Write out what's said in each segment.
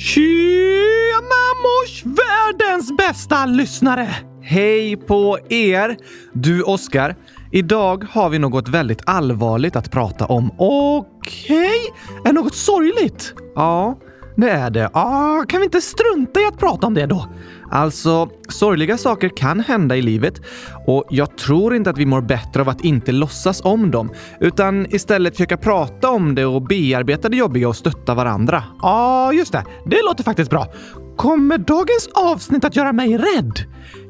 Tjena mors, världens bästa lyssnare! Hej på er! Du Oskar, idag har vi något väldigt allvarligt att prata om. Okej, är något sorgligt? Ja, det är det. Ah, kan vi inte strunta i att prata om det då? Alltså, sorgliga saker kan hända i livet och jag tror inte att vi mår bättre av att inte låtsas om dem, utan istället försöka prata om det och bearbeta det jobbiga och stötta varandra. Ja, ah, just det. Det låter faktiskt bra. Kommer dagens avsnitt att göra mig rädd?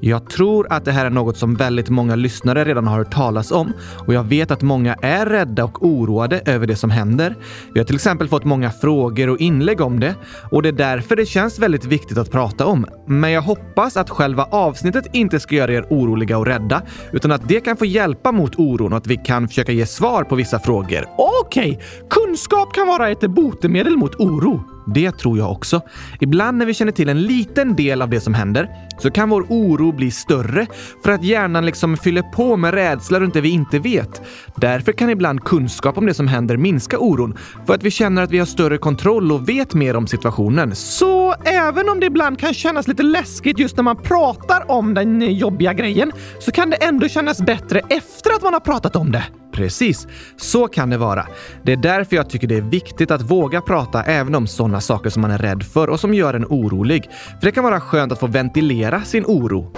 Jag tror att det här är något som väldigt många lyssnare redan har hört talas om och jag vet att många är rädda och oroade över det som händer. Vi har till exempel fått många frågor och inlägg om det och det är därför det känns väldigt viktigt att prata om. Men jag hoppas att själva avsnittet inte ska göra er oroliga och rädda, utan att det kan få hjälpa mot oron och att vi kan försöka ge svar på vissa frågor. Okej, okay. kunskap kan vara ett botemedel mot oro. Det tror jag också. Ibland när vi känner till en liten del av det som händer så kan vår oro blir större för att hjärnan liksom fyller på med rädsla runt det vi inte vet. Därför kan ibland kunskap om det som händer minska oron för att vi känner att vi har större kontroll och vet mer om situationen. Så även om det ibland kan kännas lite läskigt just när man pratar om den jobbiga grejen så kan det ändå kännas bättre efter att man har pratat om det? Precis, så kan det vara. Det är därför jag tycker det är viktigt att våga prata även om sådana saker som man är rädd för och som gör en orolig. För det kan vara skönt att få ventilera sin oro.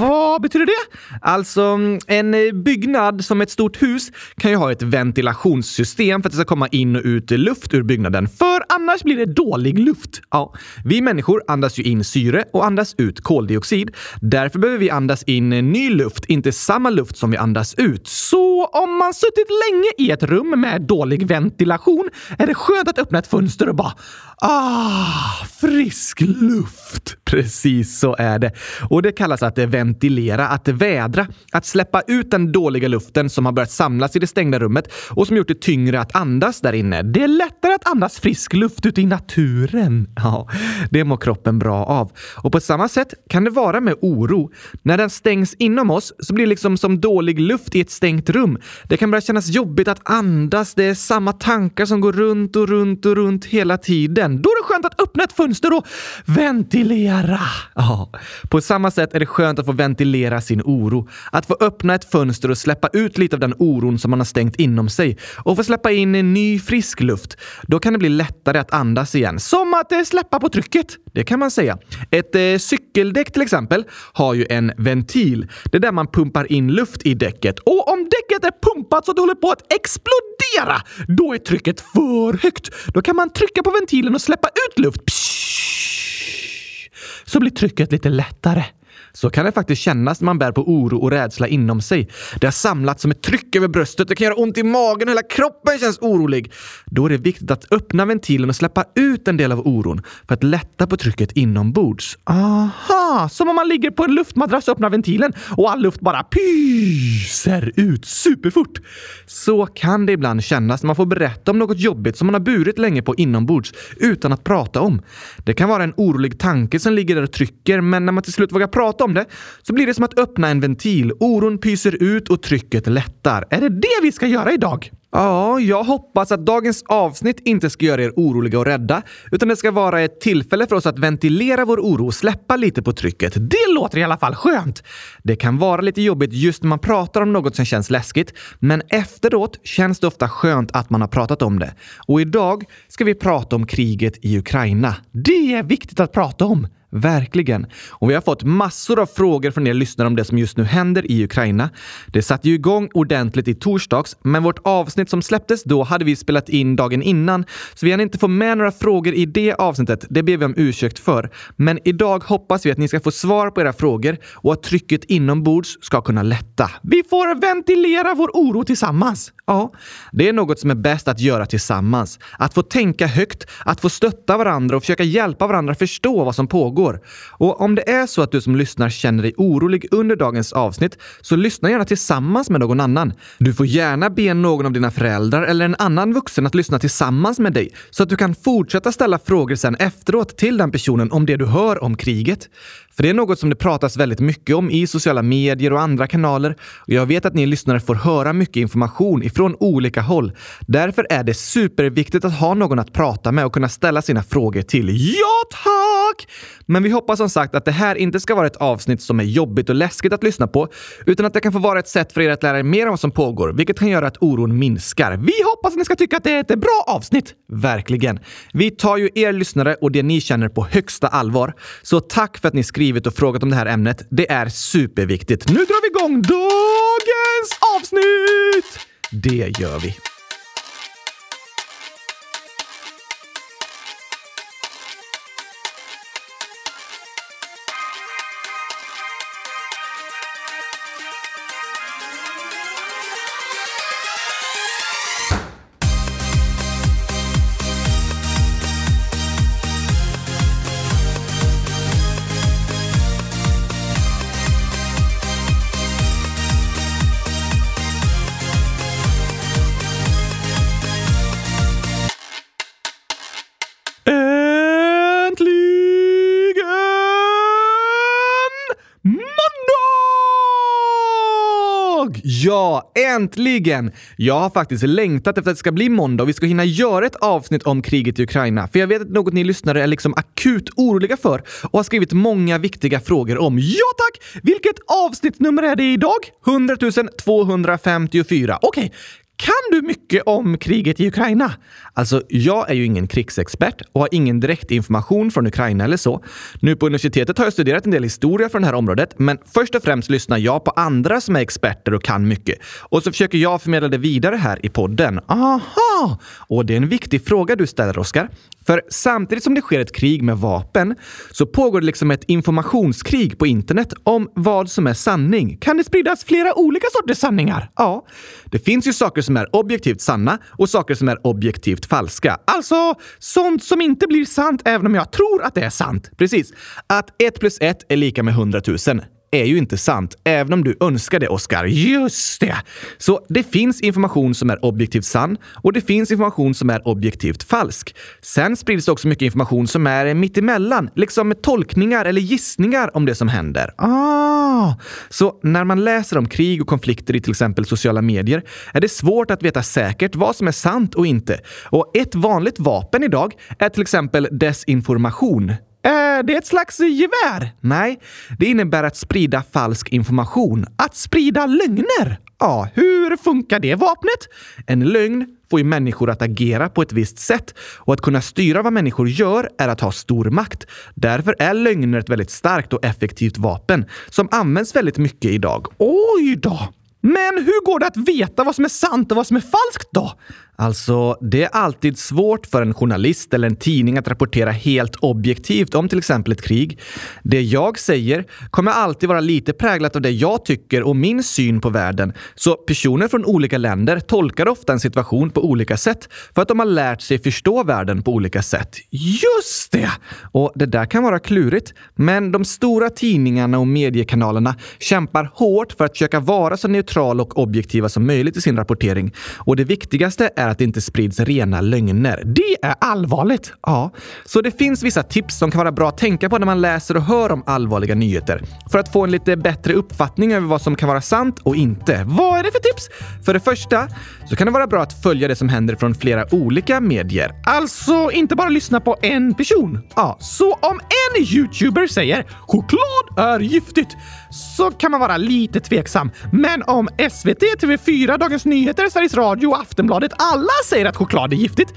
Vad betyder det? Alltså, en byggnad som ett stort hus kan ju ha ett ventilationssystem för att det ska komma in och ut luft ur byggnaden. För annars blir det dålig luft. Ja, vi människor andas ju in syre och andas ut koldioxid. Därför behöver vi andas in ny luft, inte samma luft som vi andas ut. Så om man man suttit länge i ett rum med dålig ventilation är det skönt att öppna ett fönster och bara Ah, frisk luft! Precis så är det. Och det kallas att ventilera, att vädra. Att släppa ut den dåliga luften som har börjat samlas i det stängda rummet och som gjort det tyngre att andas där inne. Det är lättare att andas frisk luft ute i naturen. Ja, det mår kroppen bra av. Och på samma sätt kan det vara med oro. När den stängs inom oss så blir det liksom som dålig luft i ett stängt rum. Det kan börja kännas jobbigt att andas. Det är samma tankar som går runt och runt och runt hela tiden. Då är det skönt att öppna ett fönster och ventilera. Ja, på samma sätt är det skönt att få ventilera sin oro. Att få öppna ett fönster och släppa ut lite av den oron som man har stängt inom sig och få släppa in en ny frisk luft. Då kan det bli lättare att andas igen. Som att eh, släppa på trycket. Det kan man säga. Ett eh, cykeldäck till exempel har ju en ventil. Det är där man pumpar in luft i däcket. Och om däcket är pumpat så att det håller på att explodera, då är trycket för högt. Då kan man trycka på ventilen och släppa ut luft. Psh, så blir trycket lite lättare. Så kan det faktiskt kännas när man bär på oro och rädsla inom sig. Det har samlats som ett tryck över bröstet, det kan göra ont i magen och hela kroppen känns orolig. Då är det viktigt att öppna ventilen och släppa ut en del av oron för att lätta på trycket inombords. Aha, som om man ligger på en luftmadrass och öppnar ventilen och all luft bara pyser ut superfort. Så kan det ibland kännas när man får berätta om något jobbigt som man har burit länge på inombords utan att prata om. Det kan vara en orolig tanke som ligger där och trycker, men när man till slut vågar prata om det så blir det som att öppna en ventil. Oron pyser ut och trycket lättar. Är det det vi ska göra idag? Ja, jag hoppas att dagens avsnitt inte ska göra er oroliga och rädda, utan det ska vara ett tillfälle för oss att ventilera vår oro och släppa lite på trycket. Det låter i alla fall skönt! Det kan vara lite jobbigt just när man pratar om något som känns läskigt, men efteråt känns det ofta skönt att man har pratat om det. Och idag ska vi prata om kriget i Ukraina. Det är viktigt att prata om! Verkligen. Och vi har fått massor av frågor från er lyssnare om det som just nu händer i Ukraina. Det satte ju igång ordentligt i torsdags, men vårt avsnitt som släpptes då hade vi spelat in dagen innan, så vi hann inte få med några frågor i det avsnittet. Det ber vi om ursäkt för. Men idag hoppas vi att ni ska få svar på era frågor och att trycket inombords ska kunna lätta. Vi får ventilera vår oro tillsammans. Ja, det är något som är bäst att göra tillsammans. Att få tänka högt, att få stötta varandra och försöka hjälpa varandra förstå vad som pågår frågor. Och om det är så att du som lyssnar känner dig orolig under dagens avsnitt, så lyssna gärna tillsammans med någon annan. Du får gärna be någon av dina föräldrar eller en annan vuxen att lyssna tillsammans med dig så att du kan fortsätta ställa frågor sen efteråt till den personen om det du hör om kriget. För det är något som det pratas väldigt mycket om i sociala medier och andra kanaler. Och jag vet att ni lyssnare får höra mycket information ifrån olika håll. Därför är det superviktigt att ha någon att prata med och kunna ställa sina frågor till. Ja, tack! Men vi hoppas som sagt att det här inte ska vara ett avsnitt som är jobbigt och läskigt att lyssna på, utan att det kan få vara ett sätt för er att lära er mer om vad som pågår, vilket kan göra att oron minskar. Vi hoppas att ni ska tycka att det är ett bra avsnitt! Verkligen. Vi tar ju er lyssnare och det ni känner på högsta allvar. Så tack för att ni skriver skrivit och frågat om det här ämnet. Det är superviktigt. Nu drar vi igång dagens avsnitt! Det gör vi. Ja, äntligen! Jag har faktiskt längtat efter att det ska bli måndag och vi ska hinna göra ett avsnitt om kriget i Ukraina. För jag vet att något ni lyssnare är liksom akut oroliga för och har skrivit många viktiga frågor om. Ja tack! Vilket avsnittsnummer är det idag? 100 254. Okej, okay. Kan du mycket om kriget i Ukraina? Alltså, jag är ju ingen krigsexpert och har ingen direkt information från Ukraina eller så. Nu på universitetet har jag studerat en del historia från det här området, men först och främst lyssnar jag på andra som är experter och kan mycket. Och så försöker jag förmedla det vidare här i podden. Aha! Och det är en viktig fråga du ställer, Oskar. För samtidigt som det sker ett krig med vapen så pågår det liksom ett informationskrig på internet om vad som är sanning. Kan det spridas flera olika sorters sanningar? Ja, det finns ju saker som är objektivt sanna och saker som är objektivt falska. Alltså sånt som inte blir sant även om jag tror att det är sant. Precis. Att 1 plus 1 är lika med 100 000 är ju inte sant, även om du önskar det, Oskar. Just det! Så det finns information som är objektivt sann och det finns information som är objektivt falsk. Sen sprids det också mycket information som är mittemellan, liksom med tolkningar eller gissningar om det som händer. Ah! Så när man läser om krig och konflikter i till exempel sociala medier är det svårt att veta säkert vad som är sant och inte. Och ett vanligt vapen idag är till exempel desinformation. Eh, är det ett slags gevär? Nej, det innebär att sprida falsk information. Att sprida lögner. Ja, hur funkar det vapnet? En lögn får ju människor att agera på ett visst sätt och att kunna styra vad människor gör är att ha stor makt. Därför är lögner ett väldigt starkt och effektivt vapen som används väldigt mycket idag. Oj då! Men hur går det att veta vad som är sant och vad som är falskt då? Alltså, det är alltid svårt för en journalist eller en tidning att rapportera helt objektivt om till exempel ett krig. Det jag säger kommer alltid vara lite präglat av det jag tycker och min syn på världen. Så personer från olika länder tolkar ofta en situation på olika sätt för att de har lärt sig förstå världen på olika sätt. Just det! Och det där kan vara klurigt, men de stora tidningarna och mediekanalerna kämpar hårt för att försöka vara så neutrala och objektiva som möjligt i sin rapportering. Och det viktigaste är är att det inte sprids rena lögner. Det är allvarligt! Ja, så det finns vissa tips som kan vara bra att tänka på när man läser och hör om allvarliga nyheter. För att få en lite bättre uppfattning över vad som kan vara sant och inte. Vad är det för tips? För det första så kan det vara bra att följa det som händer från flera olika medier. Alltså inte bara lyssna på en person. Ja, så om en youtuber säger “choklad är giftigt” så kan man vara lite tveksam. Men om SVT, TV4, Dagens Nyheter, Sveriges Radio och Aftonbladet alla säger att choklad är giftigt,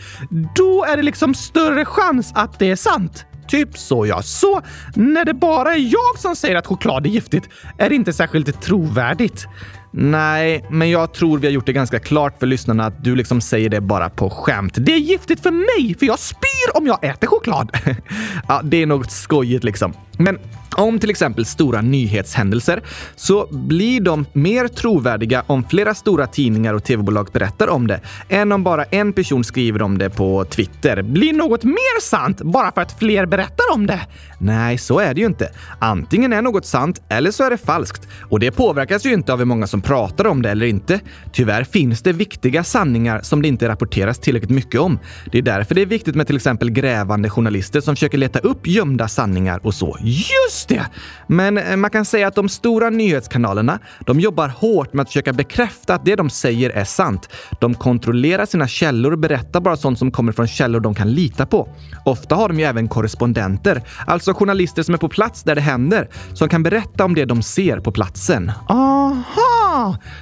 då är det liksom större chans att det är sant. Typ så ja. Så när det bara är jag som säger att choklad är giftigt är det inte särskilt trovärdigt. Nej, men jag tror vi har gjort det ganska klart för lyssnarna att du liksom säger det bara på skämt. Det är giftigt för mig, för jag spyr om jag äter choklad. ja, det är något skojigt liksom. Men om till exempel stora nyhetshändelser så blir de mer trovärdiga om flera stora tidningar och tv-bolag berättar om det än om bara en person skriver om det på Twitter. Blir något mer sant bara för att fler berättar om det? Nej, så är det ju inte. Antingen är något sant eller så är det falskt. Och det påverkas ju inte av hur många som pratar om det eller inte. Tyvärr finns det viktiga sanningar som det inte rapporteras tillräckligt mycket om. Det är därför det är viktigt med till exempel grävande journalister som försöker leta upp gömda sanningar och så. Just det! Men eh, man kan säga att de stora nyhetskanalerna, de jobbar hårt med att försöka bekräfta att det de säger är sant. De kontrollerar sina källor och berättar bara sånt som kommer från källor de kan lita på. Ofta har de ju även korrespondenter, alltså journalister som är på plats där det händer, som kan berätta om det de ser på platsen. Aha!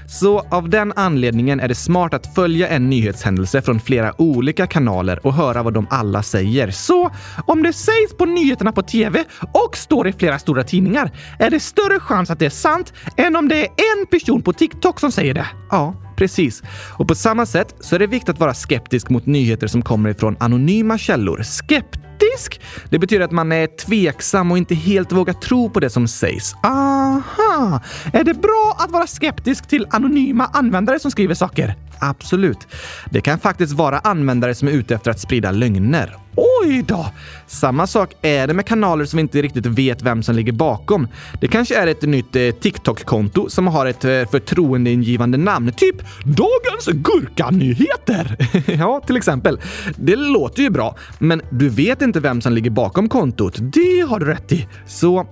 Så av den anledningen är det smart att följa en nyhetshändelse från flera olika kanaler och höra vad de alla säger. Så om det sägs på nyheterna på tv och står i flera stora tidningar, är det större chans att det är sant än om det är en person på TikTok som säger det? Ja, precis. Och på samma sätt så är det viktigt att vara skeptisk mot nyheter som kommer ifrån anonyma källor. Skeptisk? Det betyder att man är tveksam och inte helt vågar tro på det som sägs. Aha! Är det bra att vara skeptisk till anonyma användare som skriver saker? Absolut. Det kan faktiskt vara användare som är ute efter att sprida lögner. Oj då! Samma sak är det med kanaler som vi inte riktigt vet vem som ligger bakom. Det kanske är ett nytt eh, TikTok-konto som har ett eh, förtroendeingivande namn, typ Dagens Gurkanyheter. ja, till exempel. Det låter ju bra, men du vet inte vem som ligger bakom kontot. Det har du rätt i. Så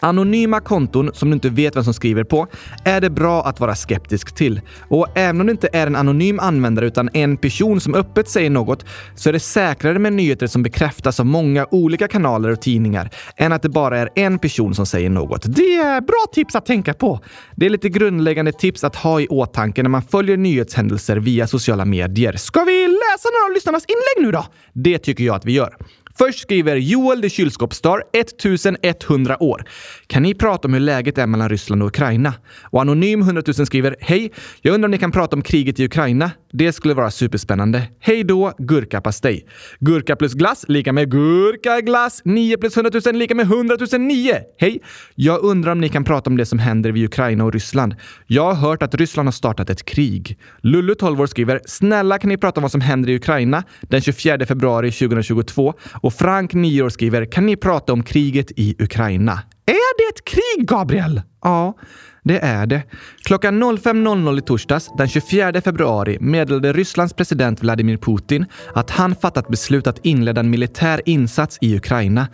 Anonyma konton som du inte vet vem som skriver på är det bra att vara skeptisk till. Och även om det inte är en anonym användare utan en person som öppet säger något så är det säkrare med nyheter som bekräftas av många olika kanaler och tidningar än att det bara är en person som säger något. Det är bra tips att tänka på. Det är lite grundläggande tips att ha i åtanke när man följer nyhetshändelser via sociala medier. Ska vi läsa några av lyssnarnas inlägg nu då? Det tycker jag att vi gör. Först skriver Joel the kylskåpsstar 1100 år. Kan ni prata om hur läget är mellan Ryssland och Ukraina? Och Anonym 100 000 skriver Hej! Jag undrar om ni kan prata om kriget i Ukraina? Det skulle vara superspännande. Hej då, gurkapastej. Gurka plus glass lika med gurkaglass. 9 plus 100 000 lika med 100 009. Hej! Jag undrar om ni kan prata om det som händer vid Ukraina och Ryssland. Jag har hört att Ryssland har startat ett krig. Lullu 12 år skriver Snälla kan ni prata om vad som händer i Ukraina den 24 februari 2022? Och Frank 9 år skriver Kan ni prata om kriget i Ukraina? Är det ett krig, Gabriel? Ja, det är det. Klockan 05.00 i torsdags den 24 februari meddelade Rysslands president Vladimir Putin att han fattat beslut att inleda en militär insats i Ukraina.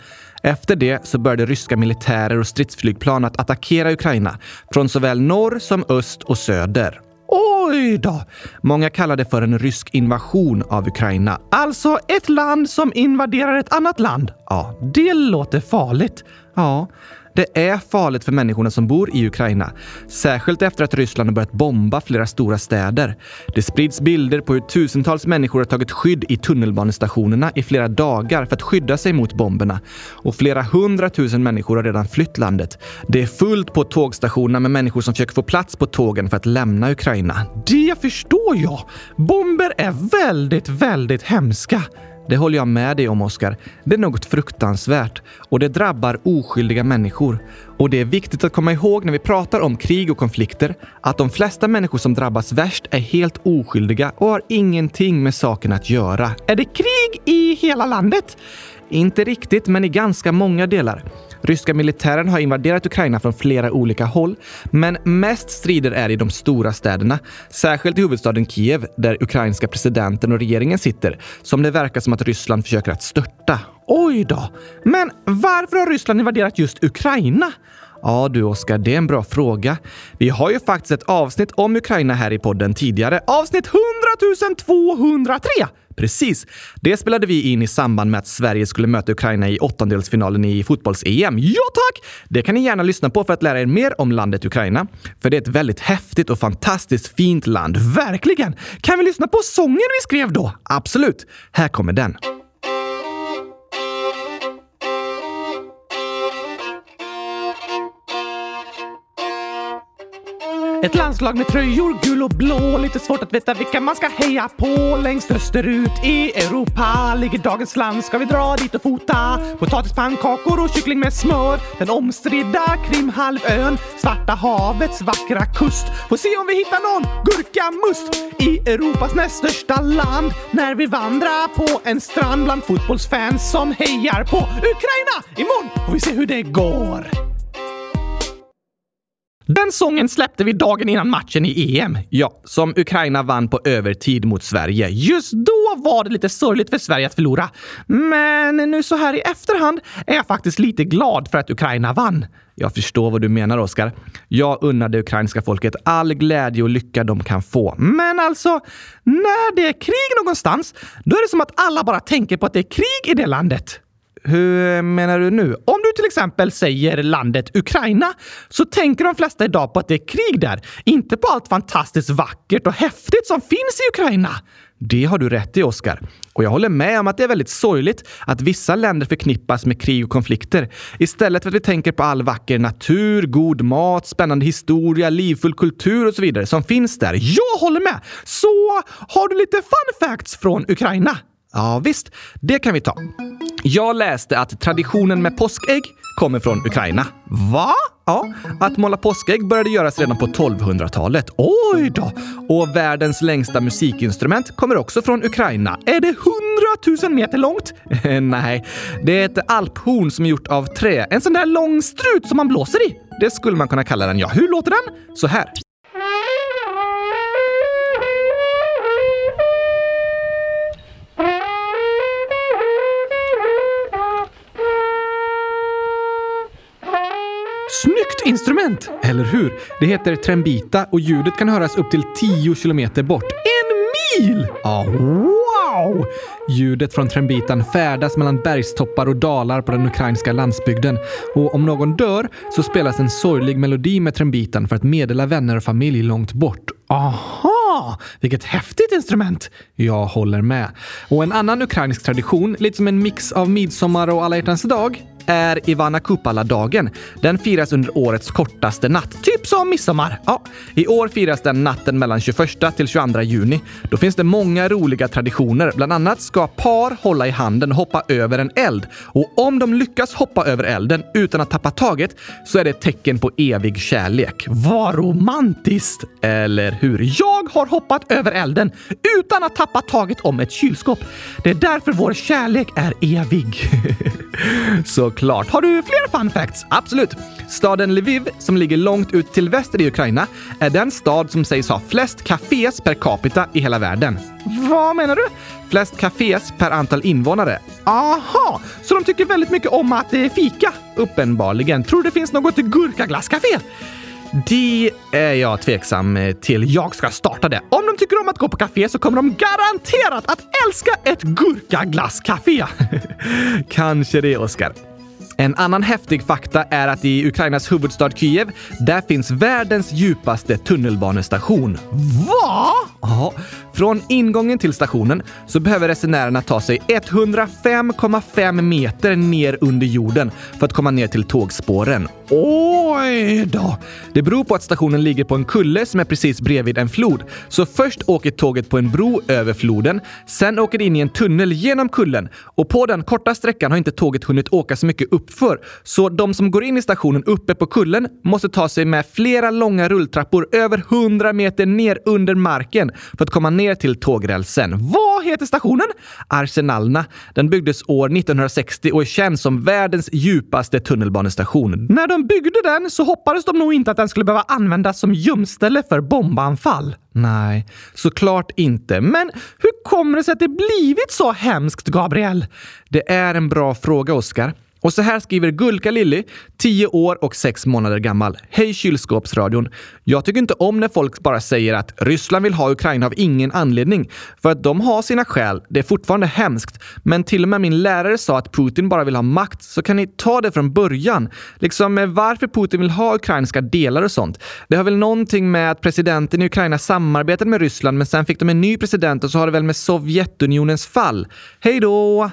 Efter det så började ryska militärer och stridsflygplan att attackera Ukraina från såväl norr som öst och söder. Oj då! Många kallar det för en rysk invasion av Ukraina. Alltså ett land som invaderar ett annat land? Ja, Det låter farligt. Ja, det är farligt för människorna som bor i Ukraina. Särskilt efter att Ryssland har börjat bomba flera stora städer. Det sprids bilder på hur tusentals människor har tagit skydd i tunnelbanestationerna i flera dagar för att skydda sig mot bomberna. Och flera hundratusen människor har redan flytt landet. Det är fullt på tågstationerna med människor som försöker få plats på tågen för att lämna Ukraina. Det förstår jag. Bomber är väldigt, väldigt hemska. Det håller jag med dig om, Oskar. Det är något fruktansvärt och det drabbar oskyldiga människor. Och det är viktigt att komma ihåg när vi pratar om krig och konflikter att de flesta människor som drabbas värst är helt oskyldiga och har ingenting med saken att göra. Är det krig i hela landet? Inte riktigt, men i ganska många delar. Ryska militären har invaderat Ukraina från flera olika håll, men mest strider är i de stora städerna. Särskilt i huvudstaden Kiev, där ukrainska presidenten och regeringen sitter, som det verkar som att Ryssland försöker att störta. Oj då! Men varför har Ryssland invaderat just Ukraina? Ja du Oskar, det är en bra fråga. Vi har ju faktiskt ett avsnitt om Ukraina här i podden tidigare. Avsnitt 100 203! Precis. Det spelade vi in i samband med att Sverige skulle möta Ukraina i åttondelsfinalen i fotbolls-EM. Ja tack! Det kan ni gärna lyssna på för att lära er mer om landet Ukraina. För det är ett väldigt häftigt och fantastiskt fint land. Verkligen! Kan vi lyssna på sången vi skrev då? Absolut! Här kommer den. Ett landslag med tröjor gul och blå, lite svårt att veta vilka man ska heja på. Längst österut i Europa ligger dagens land. Ska vi dra dit och fota? Potatispannkakor och kyckling med smör. Den omstridda Krimhalvön, Svarta havets vackra kust. Får se om vi hittar någon gurkamust i Europas näst största land. När vi vandrar på en strand bland fotbollsfans som hejar på Ukraina. Imorgon får vi se hur det går. Den sången släppte vi dagen innan matchen i EM. Ja, som Ukraina vann på övertid mot Sverige. Just då var det lite sorgligt för Sverige att förlora. Men nu så här i efterhand är jag faktiskt lite glad för att Ukraina vann. Jag förstår vad du menar, Oskar. Jag unnar det ukrainska folket all glädje och lycka de kan få. Men alltså, när det är krig någonstans, då är det som att alla bara tänker på att det är krig i det landet. Hur menar du nu? Om du till exempel säger landet Ukraina så tänker de flesta idag på att det är krig där, inte på allt fantastiskt vackert och häftigt som finns i Ukraina. Det har du rätt i, Oskar. Och jag håller med om att det är väldigt sorgligt att vissa länder förknippas med krig och konflikter istället för att vi tänker på all vacker natur, god mat, spännande historia, livfull kultur och så vidare som finns där. Jag håller med! Så har du lite fun facts från Ukraina? Ja, visst. Det kan vi ta. Jag läste att traditionen med påskägg kommer från Ukraina. Va? Ja, att måla påskägg började göras redan på 1200-talet. Oj då! Och världens längsta musikinstrument kommer också från Ukraina. Är det 100 000 meter långt? Nej, det är ett alphorn som är gjort av trä. En sån där lång strut som man blåser i. Det skulle man kunna kalla den, ja. Hur låter den? Så här. Snyggt instrument! Eller hur? Det heter trembita och ljudet kan höras upp till 10 kilometer bort. En mil! Ja, wow! Ljudet från trembitan färdas mellan bergstoppar och dalar på den ukrainska landsbygden. Och om någon dör så spelas en sorglig melodi med trembitan för att meddela vänner och familj långt bort. Aha! Vilket häftigt instrument! Jag håller med. Och en annan ukrainsk tradition, lite som en mix av midsommar och alla hjärtans dag, är Ivana Kupala-dagen. Den firas under årets kortaste natt, typ som midsommar. Ja, i år firas den natten mellan 21 till 22 juni. Då finns det många roliga traditioner. Bland annat ska par hålla i handen och hoppa över en eld. Och om de lyckas hoppa över elden utan att tappa taget så är det ett tecken på evig kärlek. Vad romantiskt! Eller hur? Jag har hoppat över elden utan att tappa taget om ett kylskåp. Det är därför vår kärlek är evig. Såklart. Har du fler fun facts? Absolut. Staden Lviv, som ligger långt ut till väster i Ukraina, är den stad som sägs ha flest kafés per capita i hela världen. Vad menar du? Flest kafés per antal invånare. Aha! Så de tycker väldigt mycket om att eh, fika? Uppenbarligen. Tror du det finns något gurkaglasscafé? Det är jag tveksam eh, till. Jag ska starta det. Om de tycker om att gå på café så kommer de garanterat att älska ett gurkaglasscafé. Kanske det, Oskar. En annan häftig fakta är att i Ukrainas huvudstad Kiev, där finns världens djupaste tunnelbanestation. Va? Ja. Från ingången till stationen så behöver resenärerna ta sig 105,5 meter ner under jorden för att komma ner till tågspåren. Oj då! Det beror på att stationen ligger på en kulle som är precis bredvid en flod. Så först åker tåget på en bro över floden, sen åker det in i en tunnel genom kullen och på den korta sträckan har inte tåget hunnit åka så mycket uppför. Så de som går in i stationen uppe på kullen måste ta sig med flera långa rulltrappor över 100 meter ner under marken för att komma ner till tågrälsen. Vad heter stationen? Arsenalna. Den byggdes år 1960 och är känd som världens djupaste tunnelbanestation. När de byggde den så hoppades de nog inte att den skulle behöva användas som gömställe för bombanfall. Nej, såklart inte. Men hur kommer det sig att det blivit så hemskt, Gabriel? Det är en bra fråga, Oskar. Och så här skriver Gulka Lilly, 10 år och 6 månader gammal. Hej kylskåpsradion! Jag tycker inte om när folk bara säger att Ryssland vill ha Ukraina av ingen anledning. För att de har sina skäl. Det är fortfarande hemskt. Men till och med min lärare sa att Putin bara vill ha makt, så kan ni ta det från början. Liksom eh, varför Putin vill ha ukrainska delar och sånt. Det har väl någonting med att presidenten i Ukraina samarbetade med Ryssland, men sen fick de en ny president och så har det väl med Sovjetunionens fall. Hej då!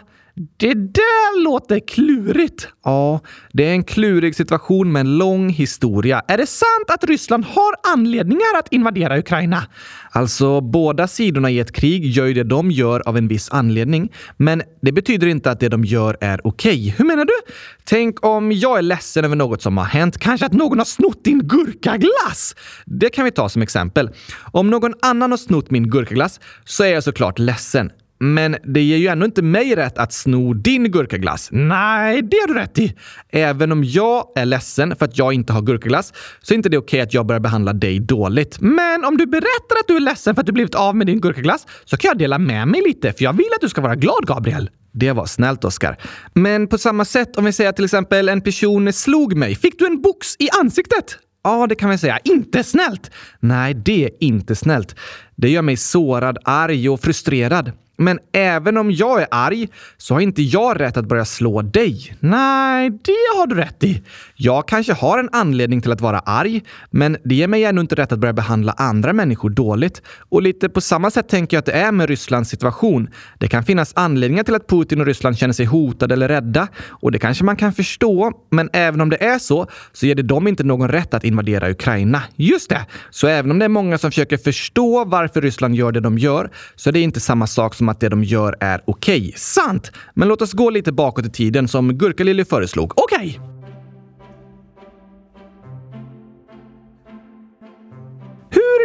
Det där låter klurigt. Ja, det är en klurig situation med en lång historia. Är det sant att Ryssland har anledningar att invadera Ukraina? Alltså, båda sidorna i ett krig gör ju det de gör av en viss anledning. Men det betyder inte att det de gör är okej. Okay. Hur menar du? Tänk om jag är ledsen över något som har hänt. Kanske att någon har snott din gurkaglass? Det kan vi ta som exempel. Om någon annan har snott min gurkaglass så är jag såklart ledsen. Men det ger ju ändå inte mig rätt att sno din gurkaglass. Nej, det har du rätt i. Även om jag är ledsen för att jag inte har gurkaglass så är inte det okej okay att jag börjar behandla dig dåligt. Men om du berättar att du är ledsen för att du blivit av med din gurkaglass så kan jag dela med mig lite, för jag vill att du ska vara glad, Gabriel. Det var snällt, Oskar. Men på samma sätt, om vi säger till exempel en person slog mig. Fick du en box i ansiktet? Ja, det kan vi säga. Inte snällt! Nej, det är inte snällt. Det gör mig sårad, arg och frustrerad. Men även om jag är arg så har inte jag rätt att börja slå dig. Nej, det har du rätt i. Jag kanske har en anledning till att vara arg, men det ger mig ännu inte rätt att börja behandla andra människor dåligt. Och lite på samma sätt tänker jag att det är med Rysslands situation. Det kan finnas anledningar till att Putin och Ryssland känner sig hotade eller rädda och det kanske man kan förstå. Men även om det är så, så ger det dem inte någon rätt att invadera Ukraina. Just det! Så även om det är många som försöker förstå varför Ryssland gör det de gör, så är det inte samma sak som att det de gör är okej. Okay. Sant! Men låt oss gå lite bakåt i tiden som Gurkalilly föreslog. Okej! Okay.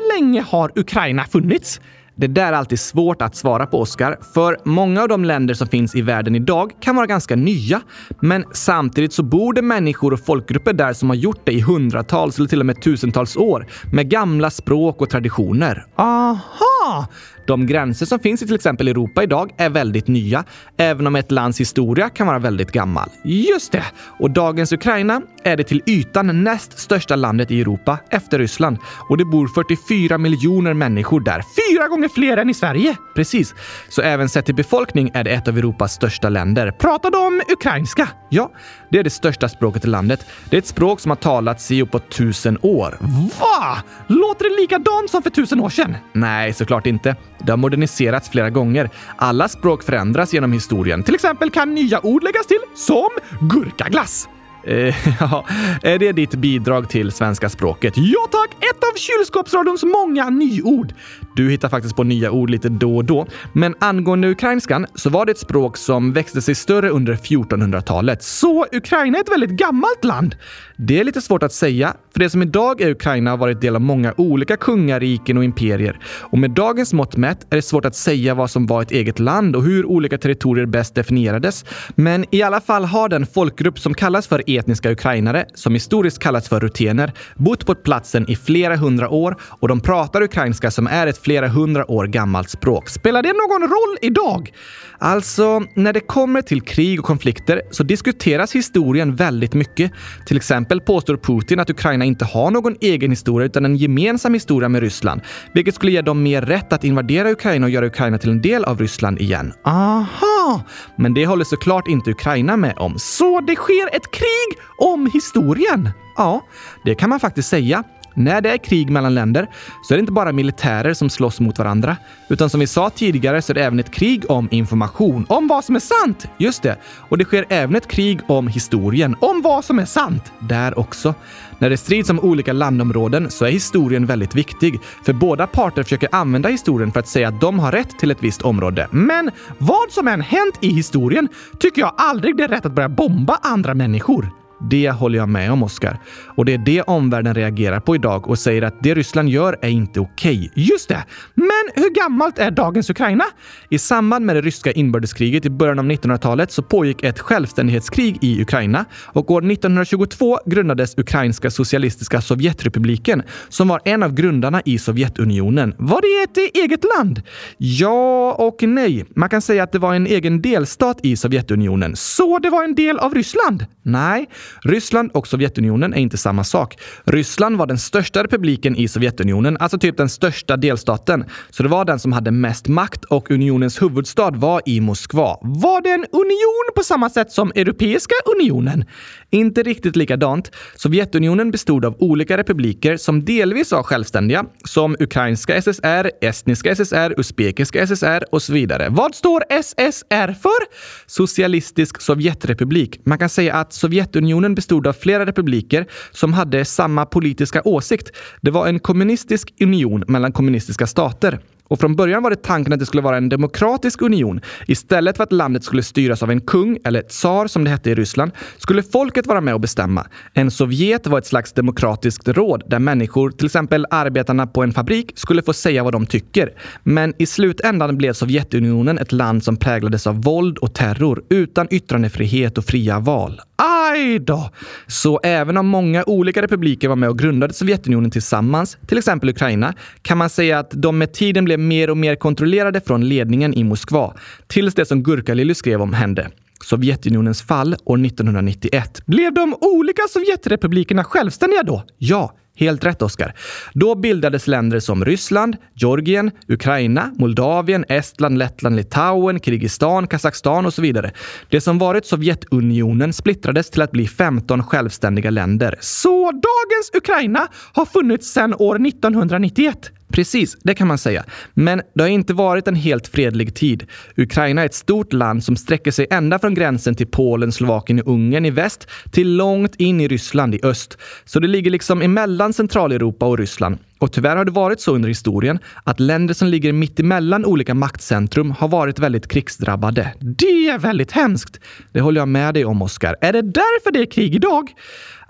Hur länge har Ukraina funnits? Det där är alltid svårt att svara på, Oskar. För många av de länder som finns i världen idag kan vara ganska nya. Men samtidigt så bor det människor och folkgrupper där som har gjort det i hundratals eller till och med tusentals år med gamla språk och traditioner. Aha! De gränser som finns i till exempel Europa idag är väldigt nya, även om ett lands historia kan vara väldigt gammal. Just det! Och dagens Ukraina är det till ytan näst största landet i Europa efter Ryssland. Och det bor 44 miljoner människor där. Fyra gånger fler än i Sverige! Precis. Så även sett till befolkning är det ett av Europas största länder. Pratar de ukrainska? Ja, det är det största språket i landet. Det är ett språk som har talats i uppåt tusen år. Va? Låter det likadant som för tusen år sedan? Nej, såklart inte. Det har moderniserats flera gånger. Alla språk förändras genom historien. Till exempel kan nya ord läggas till, som gurkaglass. Eh, ja, är det ditt bidrag till svenska språket? Ja tack! Ett av kylskåpsradions många nyord. Du hittar faktiskt på nya ord lite då och då. Men angående ukrainskan så var det ett språk som växte sig större under 1400-talet. Så Ukraina är ett väldigt gammalt land? Det är lite svårt att säga, för det som idag är Ukraina har varit del av många olika kungariken och imperier. Och med dagens mått mätt är det svårt att säga vad som var ett eget land och hur olika territorier bäst definierades. Men i alla fall har den folkgrupp som kallas för etniska ukrainare, som historiskt kallats för rutener, bott på platsen i flera hundra år och de pratar ukrainska som är ett flera hundra år gammalt språk. Spelar det någon roll idag? Alltså, när det kommer till krig och konflikter så diskuteras historien väldigt mycket. Till exempel påstår Putin att Ukraina inte har någon egen historia utan en gemensam historia med Ryssland, vilket skulle ge dem mer rätt att invadera Ukraina och göra Ukraina till en del av Ryssland igen. Aha! Men det håller såklart inte Ukraina med om. Så det sker ett krig om historien? Ja, det kan man faktiskt säga. När det är krig mellan länder så är det inte bara militärer som slåss mot varandra, utan som vi sa tidigare så är det även ett krig om information. Om vad som är sant! Just det. Och det sker även ett krig om historien. Om vad som är sant! Där också. När det strids om olika landområden så är historien väldigt viktig, för båda parter försöker använda historien för att säga att de har rätt till ett visst område. Men vad som än hänt i historien tycker jag aldrig det är rätt att börja bomba andra människor. Det håller jag med om, Oskar. Och det är det omvärlden reagerar på idag och säger att det Ryssland gör är inte okej. Okay. Just det! Men hur gammalt är dagens Ukraina? I samband med det ryska inbördeskriget i början av 1900-talet så pågick ett självständighetskrig i Ukraina och år 1922 grundades Ukrainska socialistiska Sovjetrepubliken som var en av grundarna i Sovjetunionen. Var det ett eget land? Ja och nej. Man kan säga att det var en egen delstat i Sovjetunionen. Så det var en del av Ryssland? Nej, Ryssland och Sovjetunionen är inte samma samma sak. Ryssland var den största republiken i Sovjetunionen, alltså typ den största delstaten. Så det var den som hade mest makt och unionens huvudstad var i Moskva. Var det en union på samma sätt som Europeiska unionen? Inte riktigt likadant. Sovjetunionen bestod av olika republiker som delvis var självständiga, som ukrainska SSR, estniska SSR, usbekiska SSR och så vidare. Vad står SSR för? Socialistisk Sovjetrepublik. Man kan säga att Sovjetunionen bestod av flera republiker som hade samma politiska åsikt. Det var en kommunistisk union mellan kommunistiska stater. Och från början var det tanken att det skulle vara en demokratisk union. Istället för att landet skulle styras av en kung, eller tsar som det hette i Ryssland, skulle folket vara med och bestämma. En sovjet var ett slags demokratiskt råd där människor, till exempel arbetarna på en fabrik, skulle få säga vad de tycker. Men i slutändan blev Sovjetunionen ett land som präglades av våld och terror, utan yttrandefrihet och fria val. Ah! Aj då! Så även om många olika republiker var med och grundade Sovjetunionen tillsammans, till exempel Ukraina, kan man säga att de med tiden blev mer och mer kontrollerade från ledningen i Moskva. Tills det som Gurkalilly skrev om hände. Sovjetunionens fall år 1991. Blev de olika Sovjetrepublikerna självständiga då? Ja, Helt rätt, Oskar. Då bildades länder som Ryssland, Georgien, Ukraina, Moldavien, Estland, Lettland, Litauen, Kirgizistan, Kazakstan och så vidare. Det som varit Sovjetunionen splittrades till att bli 15 självständiga länder. Så dagens Ukraina har funnits sedan år 1991? Precis, det kan man säga. Men det har inte varit en helt fredlig tid. Ukraina är ett stort land som sträcker sig ända från gränsen till Polen, Slovakien och Ungern i väst till långt in i Ryssland i öst. Så det ligger liksom emellan Centraleuropa och Ryssland. Och tyvärr har det varit så under historien att länder som ligger mitt emellan olika maktcentrum har varit väldigt krigsdrabbade. Det är väldigt hemskt. Det håller jag med dig om, Oskar. Är det därför det är krig idag?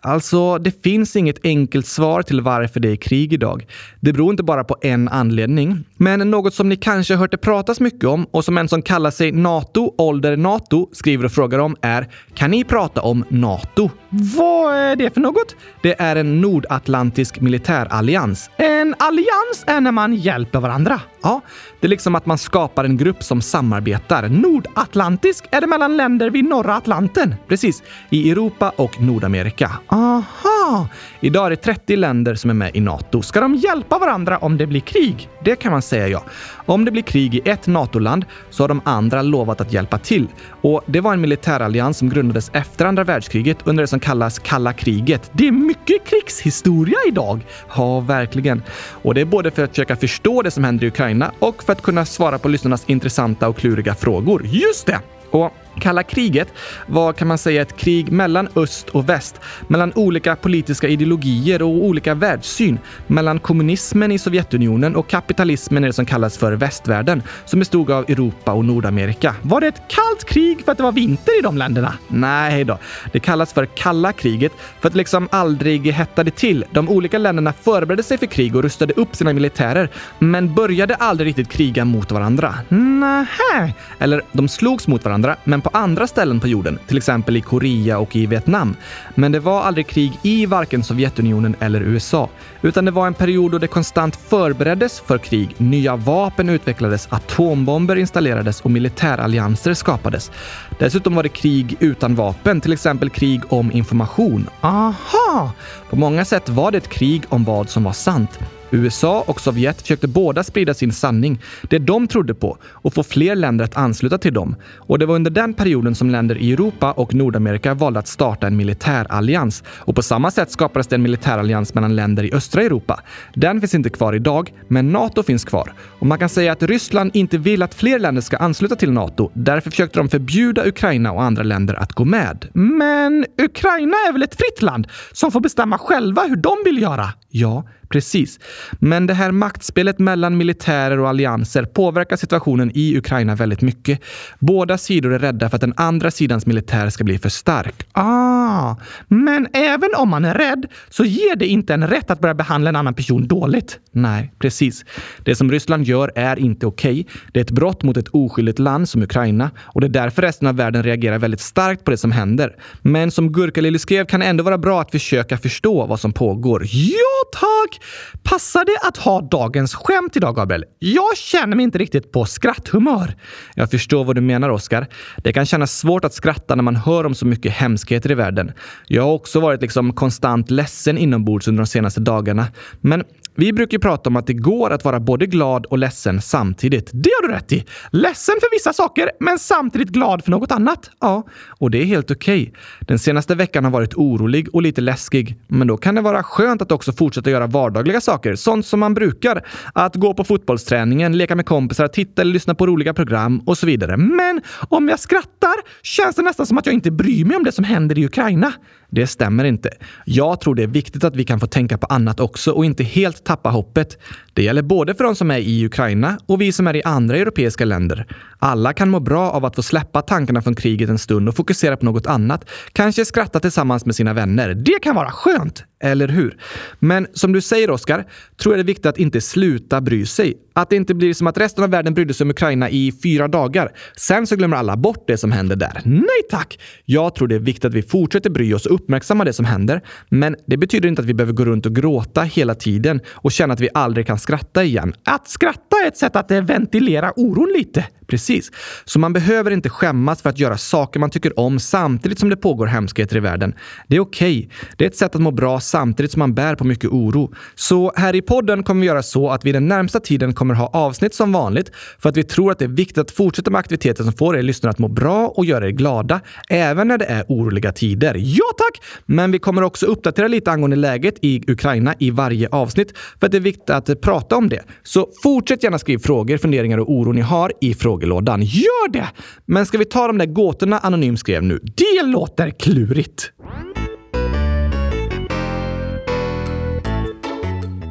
Alltså, det finns inget enkelt svar till varför det är krig idag. Det beror inte bara på en anledning. Men något som ni kanske hört det pratas mycket om och som en som kallar sig NATO, ålder NATO, skriver och frågar om är Kan ni prata om NATO? Vad är det för något? Det är en nordatlantisk militärallians. En allians är när man hjälper varandra. Ja, det är liksom att man skapar en grupp som samarbetar. Nordatlantisk är det mellan länder vid norra Atlanten. Precis, i Europa och Nordamerika. Aha! Idag är det 30 länder som är med i NATO. Ska de hjälpa varandra om det blir krig? Det kan man säga ja. Om det blir krig i ett NATO-land så har de andra lovat att hjälpa till. Och det var en militärallians som grundades efter andra världskriget under det som kallas kalla kriget. Det är mycket krigshistoria idag. Ja, verkligen. Och det är både för att försöka förstå det som händer i Ukraina och för att kunna svara på lyssnarnas intressanta och kluriga frågor. Just det! Och Kalla kriget var kan man säga ett krig mellan öst och väst, mellan olika politiska ideologier och olika världssyn, mellan kommunismen i Sovjetunionen och kapitalismen i det som kallas för västvärlden, som bestod av Europa och Nordamerika. Var det ett kallt krig för att det var vinter i de länderna? Nej då. Det kallas för kalla kriget för att det liksom aldrig hettade till. De olika länderna förberedde sig för krig och rustade upp sina militärer, men började aldrig riktigt kriga mot varandra. Nähä! Eller de slogs mot varandra, men på andra ställen på jorden, till exempel i Korea och i Vietnam. Men det var aldrig krig i varken Sovjetunionen eller USA, utan det var en period då det konstant förbereddes för krig. Nya vapen utvecklades, atombomber installerades och militärallianser skapades. Dessutom var det krig utan vapen, till exempel krig om information. Aha! På många sätt var det ett krig om vad som var sant. USA och Sovjet försökte båda sprida sin sanning, det de trodde på, och få fler länder att ansluta till dem. Och det var under den perioden som länder i Europa och Nordamerika valde att starta en militärallians. Och på samma sätt skapades det en militärallians mellan länder i östra Europa. Den finns inte kvar idag, men NATO finns kvar. Och man kan säga att Ryssland inte vill att fler länder ska ansluta till NATO. Därför försökte de förbjuda Ukraina och andra länder att gå med. Men Ukraina är väl ett fritt land som får bestämma själva hur de vill göra? Ja, Precis. Men det här maktspelet mellan militärer och allianser påverkar situationen i Ukraina väldigt mycket. Båda sidor är rädda för att den andra sidans militär ska bli för stark. Ah, men även om man är rädd så ger det inte en rätt att börja behandla en annan person dåligt. Nej, precis. Det som Ryssland gör är inte okej. Okay. Det är ett brott mot ett oskyldigt land som Ukraina och det är därför resten av världen reagerar väldigt starkt på det som händer. Men som Gurkalili skrev kan det ändå vara bra att försöka förstå vad som pågår. Ja, tack! Passar det att ha dagens skämt idag, Gabriel? Jag känner mig inte riktigt på skratthumör. Jag förstår vad du menar, Oskar. Det kan kännas svårt att skratta när man hör om så mycket hemskheter i världen. Jag har också varit liksom konstant ledsen inombords under de senaste dagarna. Men vi brukar ju prata om att det går att vara både glad och ledsen samtidigt. Det har du rätt i. Ledsen för vissa saker, men samtidigt glad för något annat. Ja, och det är helt okej. Okay. Den senaste veckan har varit orolig och lite läskig, men då kan det vara skönt att också fortsätta göra vardagliga saker, sånt som man brukar. Att gå på fotbollsträningen, leka med kompisar, titta eller lyssna på roliga program och så vidare. Men om jag skrattar känns det nästan som att jag inte bryr mig om det som händer i Ukraina. Det stämmer inte. Jag tror det är viktigt att vi kan få tänka på annat också och inte helt tappa hoppet. Det gäller både för de som är i Ukraina och vi som är i andra europeiska länder. Alla kan må bra av att få släppa tankarna från kriget en stund och fokusera på något annat. Kanske skratta tillsammans med sina vänner. Det kan vara skönt! Eller hur? Men som du säger, Oskar, tror jag det är viktigt att inte sluta bry sig. Att det inte blir som att resten av världen brydde sig om Ukraina i fyra dagar. Sen så glömmer alla bort det som händer där. Nej tack! Jag tror det är viktigt att vi fortsätter bry oss och uppmärksamma det som händer. Men det betyder inte att vi behöver gå runt och gråta hela tiden och känna att vi aldrig kan skratta igen. Att skratta är ett sätt att eh, ventilera oron lite. Precis. Så man behöver inte skämmas för att göra saker man tycker om samtidigt som det pågår hemskheter i världen. Det är okej. Okay. Det är ett sätt att må bra samtidigt som man bär på mycket oro. Så här i podden kommer vi göra så att vi den närmsta tiden kommer kommer ha avsnitt som vanligt för att vi tror att det är viktigt att fortsätta med aktiviteter som får er lyssnare att må bra och göra er glada, även när det är oroliga tider. Ja tack! Men vi kommer också uppdatera lite angående läget i Ukraina i varje avsnitt för att det är viktigt att prata om det. Så fortsätt gärna skriva frågor, funderingar och oro ni har i frågelådan. Gör det! Men ska vi ta de där gåtorna Anonym skrev nu? Det låter klurigt.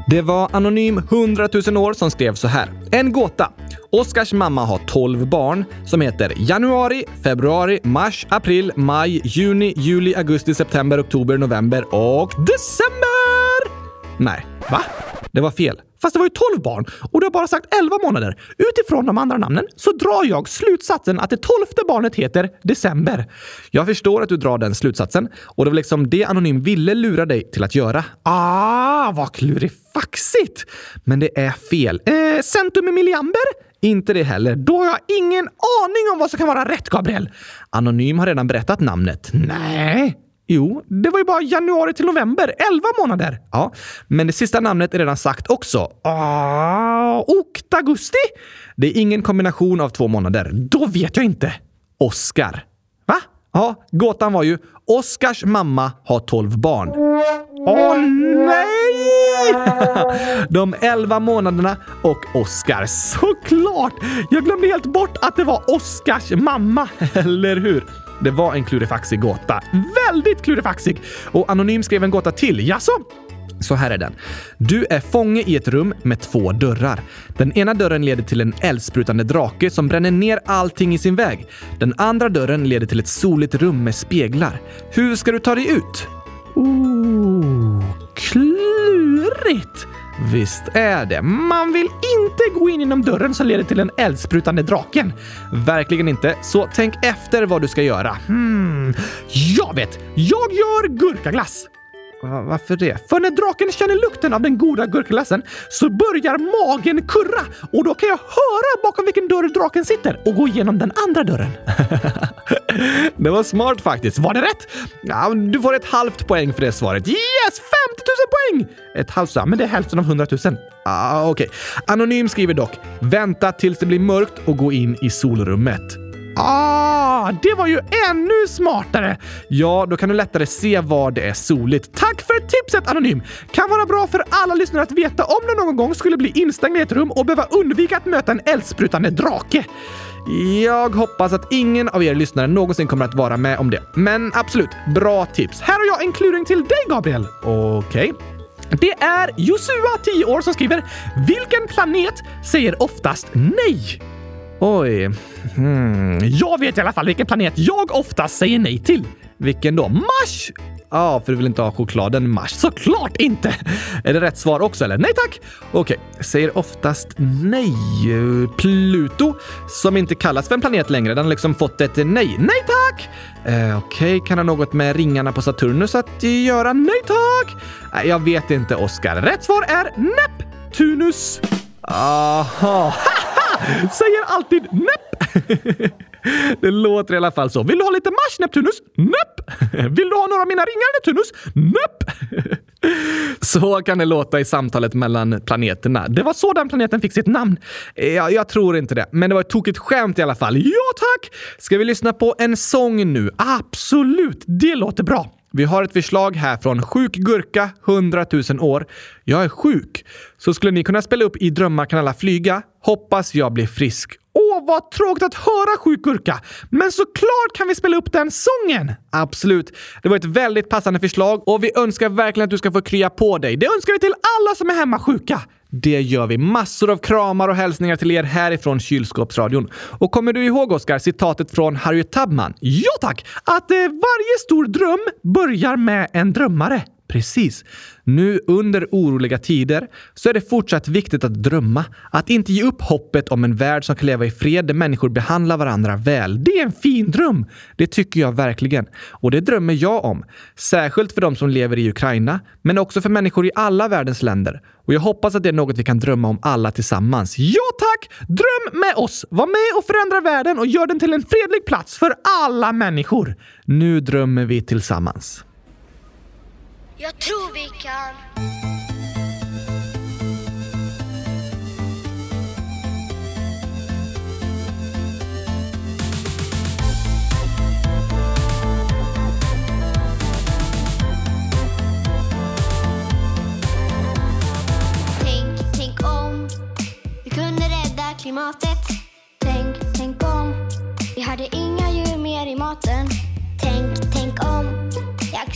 Det var Anonym 100 000 år som skrev så här. En gåta. Oskars mamma har 12 barn som heter januari, februari, mars, april, maj, juni, juli, augusti, september, oktober, november och december! Nej. Va? Det var fel. Fast det var ju 12 barn och du har bara sagt 11 månader. Utifrån de andra namnen så drar jag slutsatsen att det tolfte barnet heter December. Jag förstår att du drar den slutsatsen och det var liksom det Anonym ville lura dig till att göra. Ah, vad klurifaxigt! Men det är fel. Eh, centum milliamber? Inte det heller. Då har jag ingen aning om vad som kan vara rätt, Gabriel. Anonym har redan berättat namnet. Nej. Jo, det var ju bara januari till november. Elva månader. Ja, men det sista namnet är redan sagt också. Ah, oktagusti? Det är ingen kombination av två månader. Då vet jag inte. Oskar. Va? Ja, gåtan var ju Oskars mamma har tolv barn. Åh nej! De elva månaderna och Oskar. Såklart! Jag glömde helt bort att det var Oskars mamma. Eller hur? Det var en klurifaxig gåta. Väldigt klurifaxig! Och Anonym skrev en gåta till. Jaså? Så här är den. Du är fånge i ett rum med två dörrar. Den ena dörren leder till en eldsprutande drake som bränner ner allting i sin väg. Den andra dörren leder till ett soligt rum med speglar. Hur ska du ta dig ut? Ooh, klurigt! Visst är det. Man vill inte gå in genom dörren som leder till den eldsprutande draken. Verkligen inte. Så tänk efter vad du ska göra. Hmm, jag vet! Jag gör gurkaglass. Varför det? För när draken känner lukten av den goda gurkaglassen så börjar magen kurra och då kan jag höra bakom vilken dörr draken sitter och gå igenom den andra dörren. det var smart faktiskt. Var det rätt? Ja, du får ett halvt poäng för det svaret. Yes! 50 000 poäng! Ett halvt, men det är hälften av 100 000. Ah, Okej. Okay. Anonym skriver dock “Vänta tills det blir mörkt och gå in i solrummet”. Ah, det var ju ännu smartare! Ja, då kan du lättare se var det är soligt. Tack för tipset Anonym! Kan vara bra för alla lyssnare att veta om du någon gång skulle bli instängd i ett rum och behöva undvika att möta en eldsprutande drake. Jag hoppas att ingen av er lyssnare någonsin kommer att vara med om det. Men absolut, bra tips. Här har jag en kluring till dig, Gabriel. Okej. Okay. Det är Josua, 10 år, som skriver “Vilken planet säger oftast nej?” Oj. Hmm. Jag vet i alla fall vilken planet jag oftast säger nej till. Vilken då? Mars! Ja, ah, för du vill inte ha chokladen Mars. Såklart inte! Är det rätt svar också eller? Nej tack! Okej, okay. säger oftast nej. Pluto, som inte kallas för en planet längre, den har liksom fått ett nej. Nej tack! Eh, Okej, okay. kan ha något med ringarna på Saturnus att göra? Nej tack! Eh, jag vet inte, Oskar. Rätt svar är Neptunus. Aha! Säger alltid näpp. Det låter i alla fall så. Vill du ha lite mars, Neptunus? Näpp. Vill du ha några av mina ringar, Neptunus? Näpp. Så kan det låta i samtalet mellan planeterna. Det var så den planeten fick sitt namn. Jag, jag tror inte det, men det var ett tokigt skämt i alla fall. Ja tack! Ska vi lyssna på en sång nu? Absolut, det låter bra. Vi har ett förslag här från Sjuk Gurka, 100 000 år. Jag är sjuk. Så skulle ni kunna spela upp I drömmar kan alla flyga. Hoppas jag blir frisk. Åh, vad tråkigt att höra Sjuk Gurka! Men såklart kan vi spela upp den sången! Absolut. Det var ett väldigt passande förslag och vi önskar verkligen att du ska få krya på dig. Det önskar vi till alla som är hemma sjuka. Det gör vi. Massor av kramar och hälsningar till er härifrån Kylskåpsradion. Och kommer du ihåg, Oskar, citatet från Harriet Tubman? Ja tack! Att eh, varje stor dröm börjar med en drömmare. Precis. Nu under oroliga tider så är det fortsatt viktigt att drömma. Att inte ge upp hoppet om en värld som kan leva i fred där människor behandlar varandra väl. Det är en fin dröm! Det tycker jag verkligen. Och det drömmer jag om. Särskilt för de som lever i Ukraina, men också för människor i alla världens länder. Och jag hoppas att det är något vi kan drömma om alla tillsammans. Ja tack! Dröm med oss! Var med och förändra världen och gör den till en fredlig plats för alla människor. Nu drömmer vi tillsammans. Jag tror vi kan. Tänk, tänk om vi kunde rädda klimatet. Tänk, tänk om vi hade inga djur mer i maten. Tänk, tänk om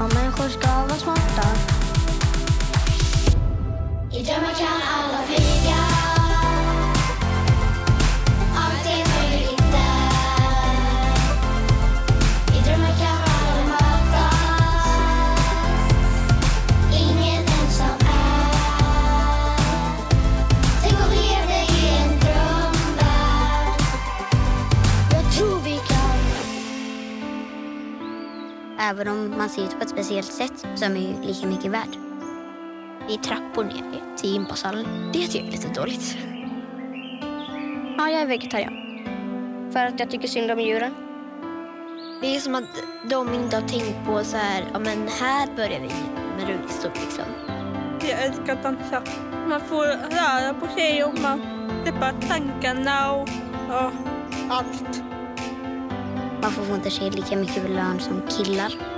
Och människor ska vara smarta. I drömmar kan alla flyga. Man ser ut på ett speciellt sätt så är lika mycket värd. Det är trappor ner till gympasalen. Det tycker jag är lite dåligt. Ja, jag är vegetarian. För att jag tycker synd om djuren. Det är som att de inte har tänkt på så här, ja men här börjar vi med rullstol liksom. Jag älskar att dansa. Man får röra på sig och man släpper tankarna och ja, allt. Man får inte se lika mycket lön som killar.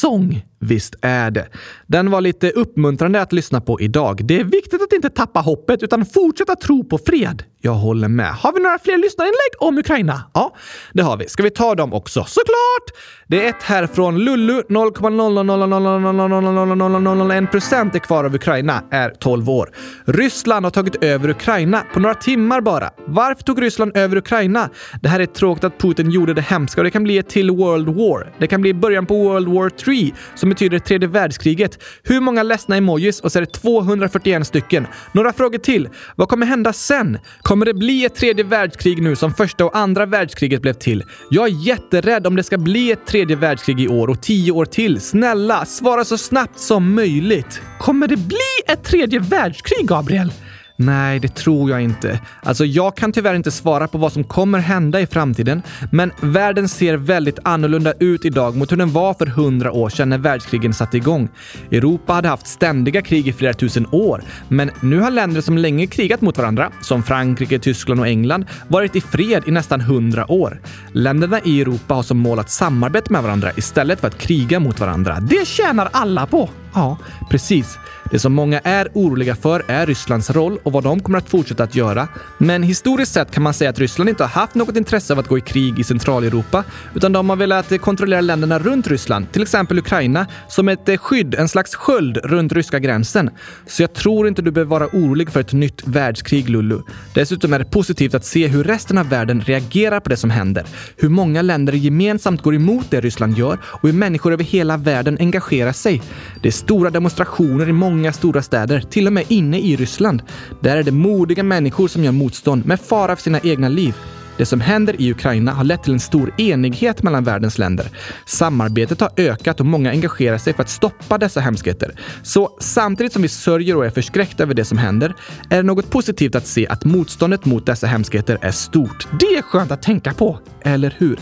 Sång! Visst är det. Den var lite uppmuntrande att lyssna på idag. Det är viktigt att inte tappa hoppet utan fortsätta tro på fred. Jag håller med. Har vi några fler lyssnarinlägg om Ukraina? Ja, det har vi. Ska vi ta dem också? Såklart! Det är ett här från Lullu. 0,0000001% är kvar av Ukraina, är 12 år. Ryssland har tagit över Ukraina på några timmar bara. Varför tog Ryssland över Ukraina? Det här är tråkigt att Putin gjorde det hemska och det kan bli ett till World War. Det kan bli början på World War 3 som betyder tredje världskriget. Hur många ledsna emojis? Och så är det 241 stycken. Några frågor till. Vad kommer hända sen? Kommer det bli ett tredje världskrig nu som första och andra världskriget blev till? Jag är jätterädd om det ska bli ett tredje världskrig i år och tio år till. Snälla, svara så snabbt som möjligt. Kommer det bli ett tredje världskrig, Gabriel? Nej, det tror jag inte. Alltså, jag kan tyvärr inte svara på vad som kommer hända i framtiden, men världen ser väldigt annorlunda ut idag mot hur den var för hundra år sedan när världskrigen satte igång. Europa hade haft ständiga krig i flera tusen år, men nu har länder som länge krigat mot varandra, som Frankrike, Tyskland och England, varit i fred i nästan hundra år. Länderna i Europa har som mål att samarbeta med varandra istället för att kriga mot varandra. Det tjänar alla på! Ja, precis. Det som många är oroliga för är Rysslands roll och vad de kommer att fortsätta att göra. Men historiskt sett kan man säga att Ryssland inte har haft något intresse av att gå i krig i Centraleuropa, utan de har velat kontrollera länderna runt Ryssland, till exempel Ukraina, som ett eh, skydd, en slags sköld runt ryska gränsen. Så jag tror inte du behöver vara orolig för ett nytt världskrig, Lulu. Dessutom är det positivt att se hur resten av världen reagerar på det som händer. Hur många länder gemensamt går emot det Ryssland gör och hur människor över hela världen engagerar sig. Det är stora demonstrationer i många stora städer, till och med inne i Ryssland. Där är det modiga människor som gör motstånd med fara för sina egna liv. Det som händer i Ukraina har lett till en stor enighet mellan världens länder. Samarbetet har ökat och många engagerar sig för att stoppa dessa hemskheter. Så samtidigt som vi sörjer och är förskräckta över det som händer är det något positivt att se att motståndet mot dessa hemskheter är stort. Det är skönt att tänka på, eller hur?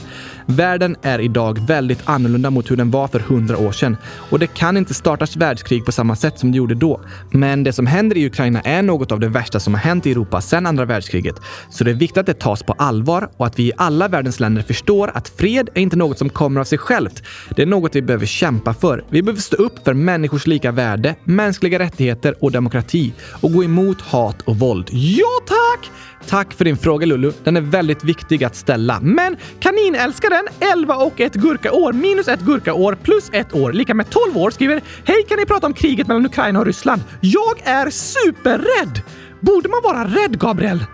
Världen är idag väldigt annorlunda mot hur den var för hundra år sedan och det kan inte startas världskrig på samma sätt som det gjorde då. Men det som händer i Ukraina är något av det värsta som har hänt i Europa sedan andra världskriget. Så det är viktigt att det tas på allvar och att vi i alla världens länder förstår att fred är inte något som kommer av sig självt. Det är något vi behöver kämpa för. Vi behöver stå upp för människors lika värde, mänskliga rättigheter och demokrati och gå emot hat och våld. Ja, tack! Tack för din fråga Lulu. Den är väldigt viktig att ställa. Men kaninälskaren 11 och ett gurkaår minus ett gurkaår plus ett år lika med 12 år skriver Hej, kan ni prata om kriget mellan Ukraina och Ryssland? Jag är superrädd! Borde man vara rädd, Gabriel?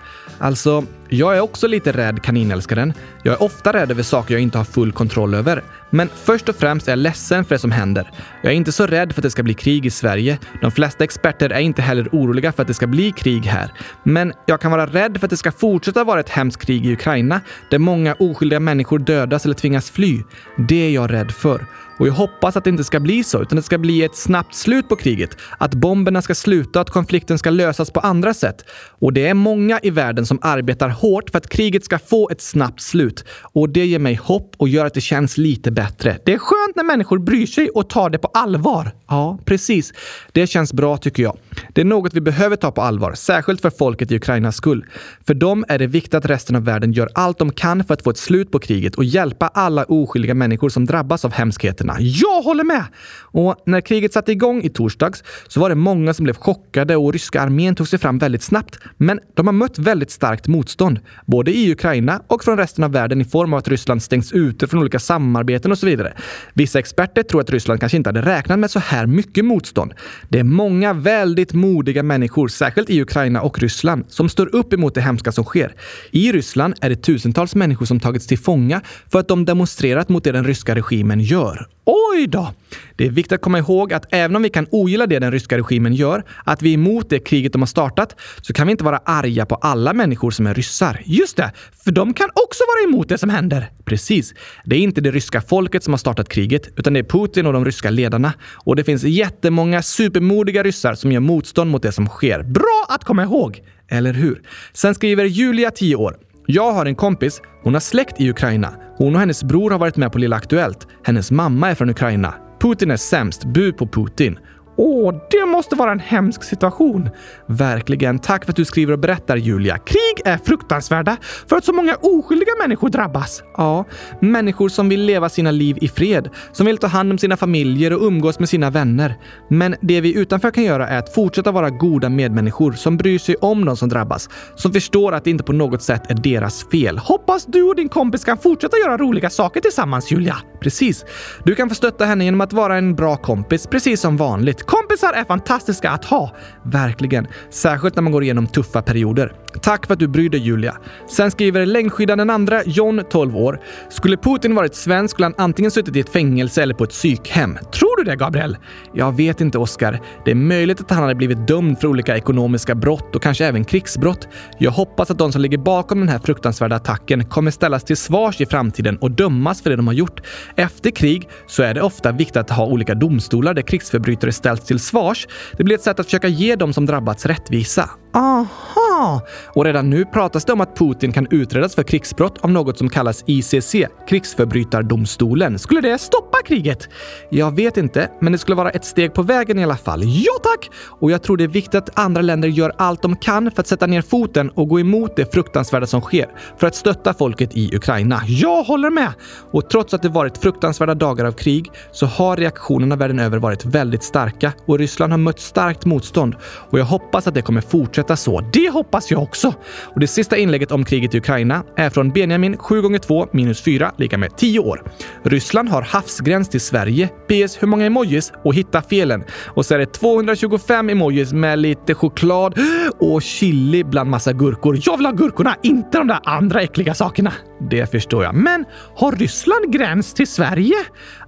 Alltså, jag är också lite rädd, kaninälskaren. Jag är ofta rädd över saker jag inte har full kontroll över. Men först och främst är jag ledsen för det som händer. Jag är inte så rädd för att det ska bli krig i Sverige. De flesta experter är inte heller oroliga för att det ska bli krig här. Men jag kan vara rädd för att det ska fortsätta vara ett hemskt krig i Ukraina, där många oskyldiga människor dödas eller tvingas fly. Det är jag rädd för. Och jag hoppas att det inte ska bli så, utan det ska bli ett snabbt slut på kriget. Att bomberna ska sluta och att konflikten ska lösas på andra sätt. Och det är många i världen som arbetar hårt för att kriget ska få ett snabbt slut. Och det ger mig hopp och gör att det känns lite bättre. Det är skönt när människor bryr sig och tar det på allvar. Ja, precis. Det känns bra tycker jag. Det är något vi behöver ta på allvar, särskilt för folket i Ukrainas skull. För dem är det viktigt att resten av världen gör allt de kan för att få ett slut på kriget och hjälpa alla oskyldiga människor som drabbas av hemskheterna. Jag håller med! Och när kriget satte igång i torsdags så var det många som blev chockade och ryska armén tog sig fram väldigt snabbt. Men de har mött väldigt starkt motstånd, både i Ukraina och från resten av världen i form av att Ryssland stängs ute från olika samarbeten och så vidare. Vissa experter tror att Ryssland kanske inte hade räknat med så här mycket motstånd. Det är många väldigt modiga människor, särskilt i Ukraina och Ryssland, som står upp emot det hemska som sker. I Ryssland är det tusentals människor som tagits till fånga för att de demonstrerat mot det den ryska regimen gör. Oj då! Det är viktigt att komma ihåg att även om vi kan ogilla det den ryska regimen gör, att vi är emot det kriget de har startat, så kan vi inte vara arga på alla människor som är ryssar. Just det, för de kan också vara emot det som händer. Precis. Det är inte det ryska folket som har startat kriget, utan det är Putin och de ryska ledarna. Och det finns jättemånga supermodiga ryssar som gör motstånd mot det som sker. Bra att komma ihåg! Eller hur? Sen skriver Julia, 10 år. Jag har en kompis. Hon har släkt i Ukraina. Hon och hennes bror har varit med på Lilla Aktuellt. Hennes mamma är från Ukraina. Putin är sämst. Bu på Putin. Åh, det måste vara en hemsk situation. Verkligen. Tack för att du skriver och berättar, Julia. Krig är fruktansvärda för att så många oskyldiga människor drabbas. Ja, människor som vill leva sina liv i fred, som vill ta hand om sina familjer och umgås med sina vänner. Men det vi utanför kan göra är att fortsätta vara goda medmänniskor som bryr sig om de som drabbas, som förstår att det inte på något sätt är deras fel. Hoppas du och din kompis kan fortsätta göra roliga saker tillsammans, Julia. Precis. Du kan få stötta henne genom att vara en bra kompis, precis som vanligt. Kompisar är fantastiska att ha. Verkligen. Särskilt när man går igenom tuffa perioder. Tack för att du bryr dig Julia. Sen skriver längdskidan den andra, John, 12 år. Skulle Putin varit svensk skulle han antingen suttit i ett fängelse eller på ett psykhem. Tror du det, Gabriel? Jag vet inte, Oskar. Det är möjligt att han hade blivit dömd för olika ekonomiska brott och kanske även krigsbrott. Jag hoppas att de som ligger bakom den här fruktansvärda attacken kommer ställas till svars i framtiden och dömas för det de har gjort. Efter krig så är det ofta viktigt att ha olika domstolar där krigsförbrytare ställs till svars. Det blir ett sätt att försöka ge dem som drabbats rättvisa. Aha! Och redan nu pratas det om att Putin kan utredas för krigsbrott av något som kallas ICC, krigsförbrytardomstolen. Skulle det stoppa kriget? Jag vet inte, men det skulle vara ett steg på vägen i alla fall. Ja tack! Och jag tror det är viktigt att andra länder gör allt de kan för att sätta ner foten och gå emot det fruktansvärda som sker, för att stötta folket i Ukraina. Jag håller med! Och trots att det varit fruktansvärda dagar av krig så har reaktionerna världen över varit väldigt starka och Ryssland har mött starkt motstånd. Och jag hoppas att det kommer fortsätta så. Det hoppas jag också! Och det sista inlägget om kriget i Ukraina är från Benjamin 7 gånger 2 minus 4 lika med 10 år. Ryssland har havsgräns till Sverige. PS. Hur många emojis? Och hitta felen. Och så är det 225 emojis med lite choklad och chili bland massa gurkor. Jag vill ha gurkorna, inte de där andra äckliga sakerna. Det förstår jag. Men har Ryssland gräns till Sverige?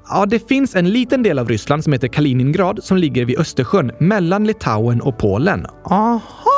Ja, det finns en liten del av Ryssland som heter Kaliningrad som ligger vid Östersjön mellan Litauen och Polen. Aha!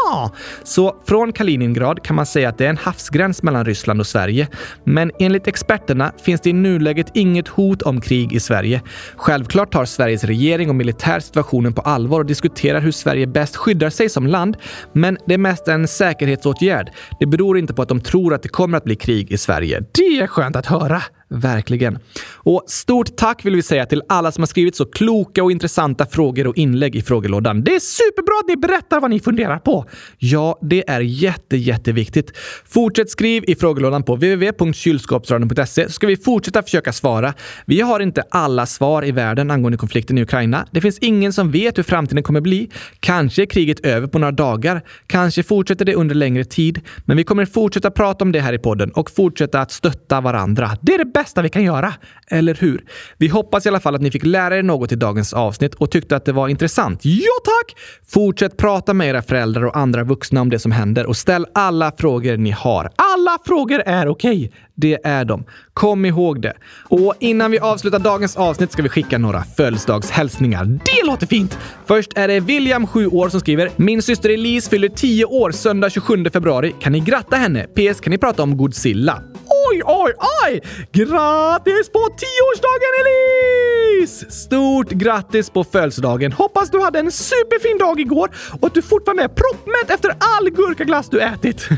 Så från Kaliningrad kan man säga att det är en havsgräns mellan Ryssland och Sverige. Men enligt experterna finns det i nuläget inget hot om krig i Sverige. Självklart tar Sveriges regering och militär situationen på allvar och diskuterar hur Sverige bäst skyddar sig som land. Men det är mest en säkerhetsåtgärd. Det beror inte på att de tror att det kommer att bli krig i Sverige. Det är skönt att höra. Verkligen. Och stort tack vill vi säga till alla som har skrivit så kloka och intressanta frågor och inlägg i frågelådan. Det är superbra att ni berättar vad ni funderar på. Ja, det är jätte, jätteviktigt. Fortsätt skriv i frågelådan på www.kylskåpsradion.se så ska vi fortsätta försöka svara. Vi har inte alla svar i världen angående konflikten i Ukraina. Det finns ingen som vet hur framtiden kommer bli. Kanske är kriget över på några dagar. Kanske fortsätter det under längre tid. Men vi kommer fortsätta prata om det här i podden och fortsätta att stötta varandra. Det är det bästa vi kan göra. Eller hur? Vi hoppas i alla fall att ni fick lära er något i dagens avsnitt och tyckte att det var intressant. Ja, tack! Fortsätt prata med era föräldrar och andra vuxna om det som händer och ställ alla frågor ni har. Alla frågor är okej. Okay. Det är de. Kom ihåg det. Och innan vi avslutar dagens avsnitt ska vi skicka några födelsedagshälsningar. Det låter fint! Först är det William, 7 år, som skriver “Min syster Elise fyller 10 år söndag 27 februari. Kan ni gratta henne? PS. Kan ni prata om Godzilla?” Oj, oj, oj! Grattis på tioårsdagen Elise! Stort grattis på födelsedagen! Hoppas du hade en superfin dag igår och att du fortfarande är proppmätt efter all gurkaglass du ätit.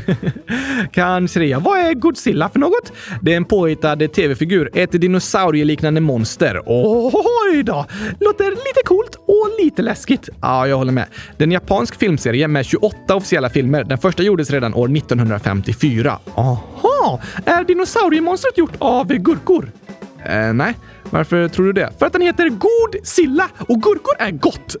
Kanske det. Vad är Godzilla för något? Det är en påhittad tv-figur, ett dinosaurieliknande monster. Oj då! Låter lite coolt och lite läskigt. Ja, jag håller med. Det är en japansk filmserie med 28 officiella filmer. Den första gjordes redan år 1954. Aha! Är dinosauriemonstret gjort av gurkor? Eh, nej. Varför tror du det? För att den heter God Silla och gurkor är gott.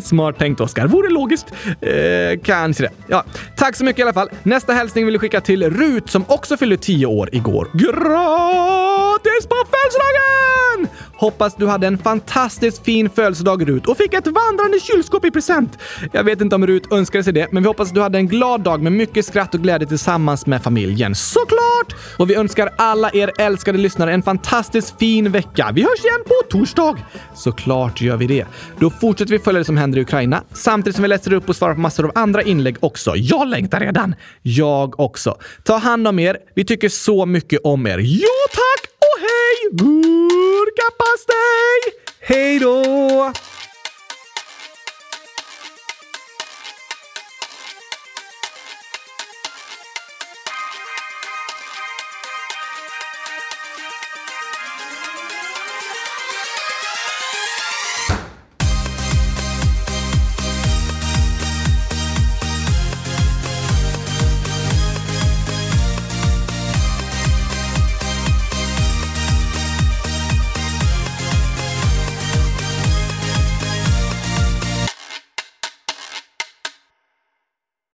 Smart tänkt, Oskar. Vore logiskt. Eh, kanske det. Ja, tack så mycket i alla fall. Nästa hälsning vill vi skicka till Rut som också fyllde 10 år igår. Grattis på födelsedagen! Hoppas du hade en fantastiskt fin födelsedag Rut och fick ett vandrande kylskåp i present. Jag vet inte om Rut önskade sig det, men vi hoppas att du hade en glad dag med mycket skratt och glädje tillsammans med familjen. Såklart! Och vi önskar alla er älskade lyssnare en fantastiskt fin vecka. Vi hörs igen på torsdag! Såklart gör vi det. Då fortsätter vi följa det som händer i Ukraina samtidigt som vi läser upp och svarar på massor av andra inlägg också. Jag längtar redan! Jag också. Ta hand om er. Vi tycker så mycket om er. Ja, tack och hej! Gurkapastej! Hej då!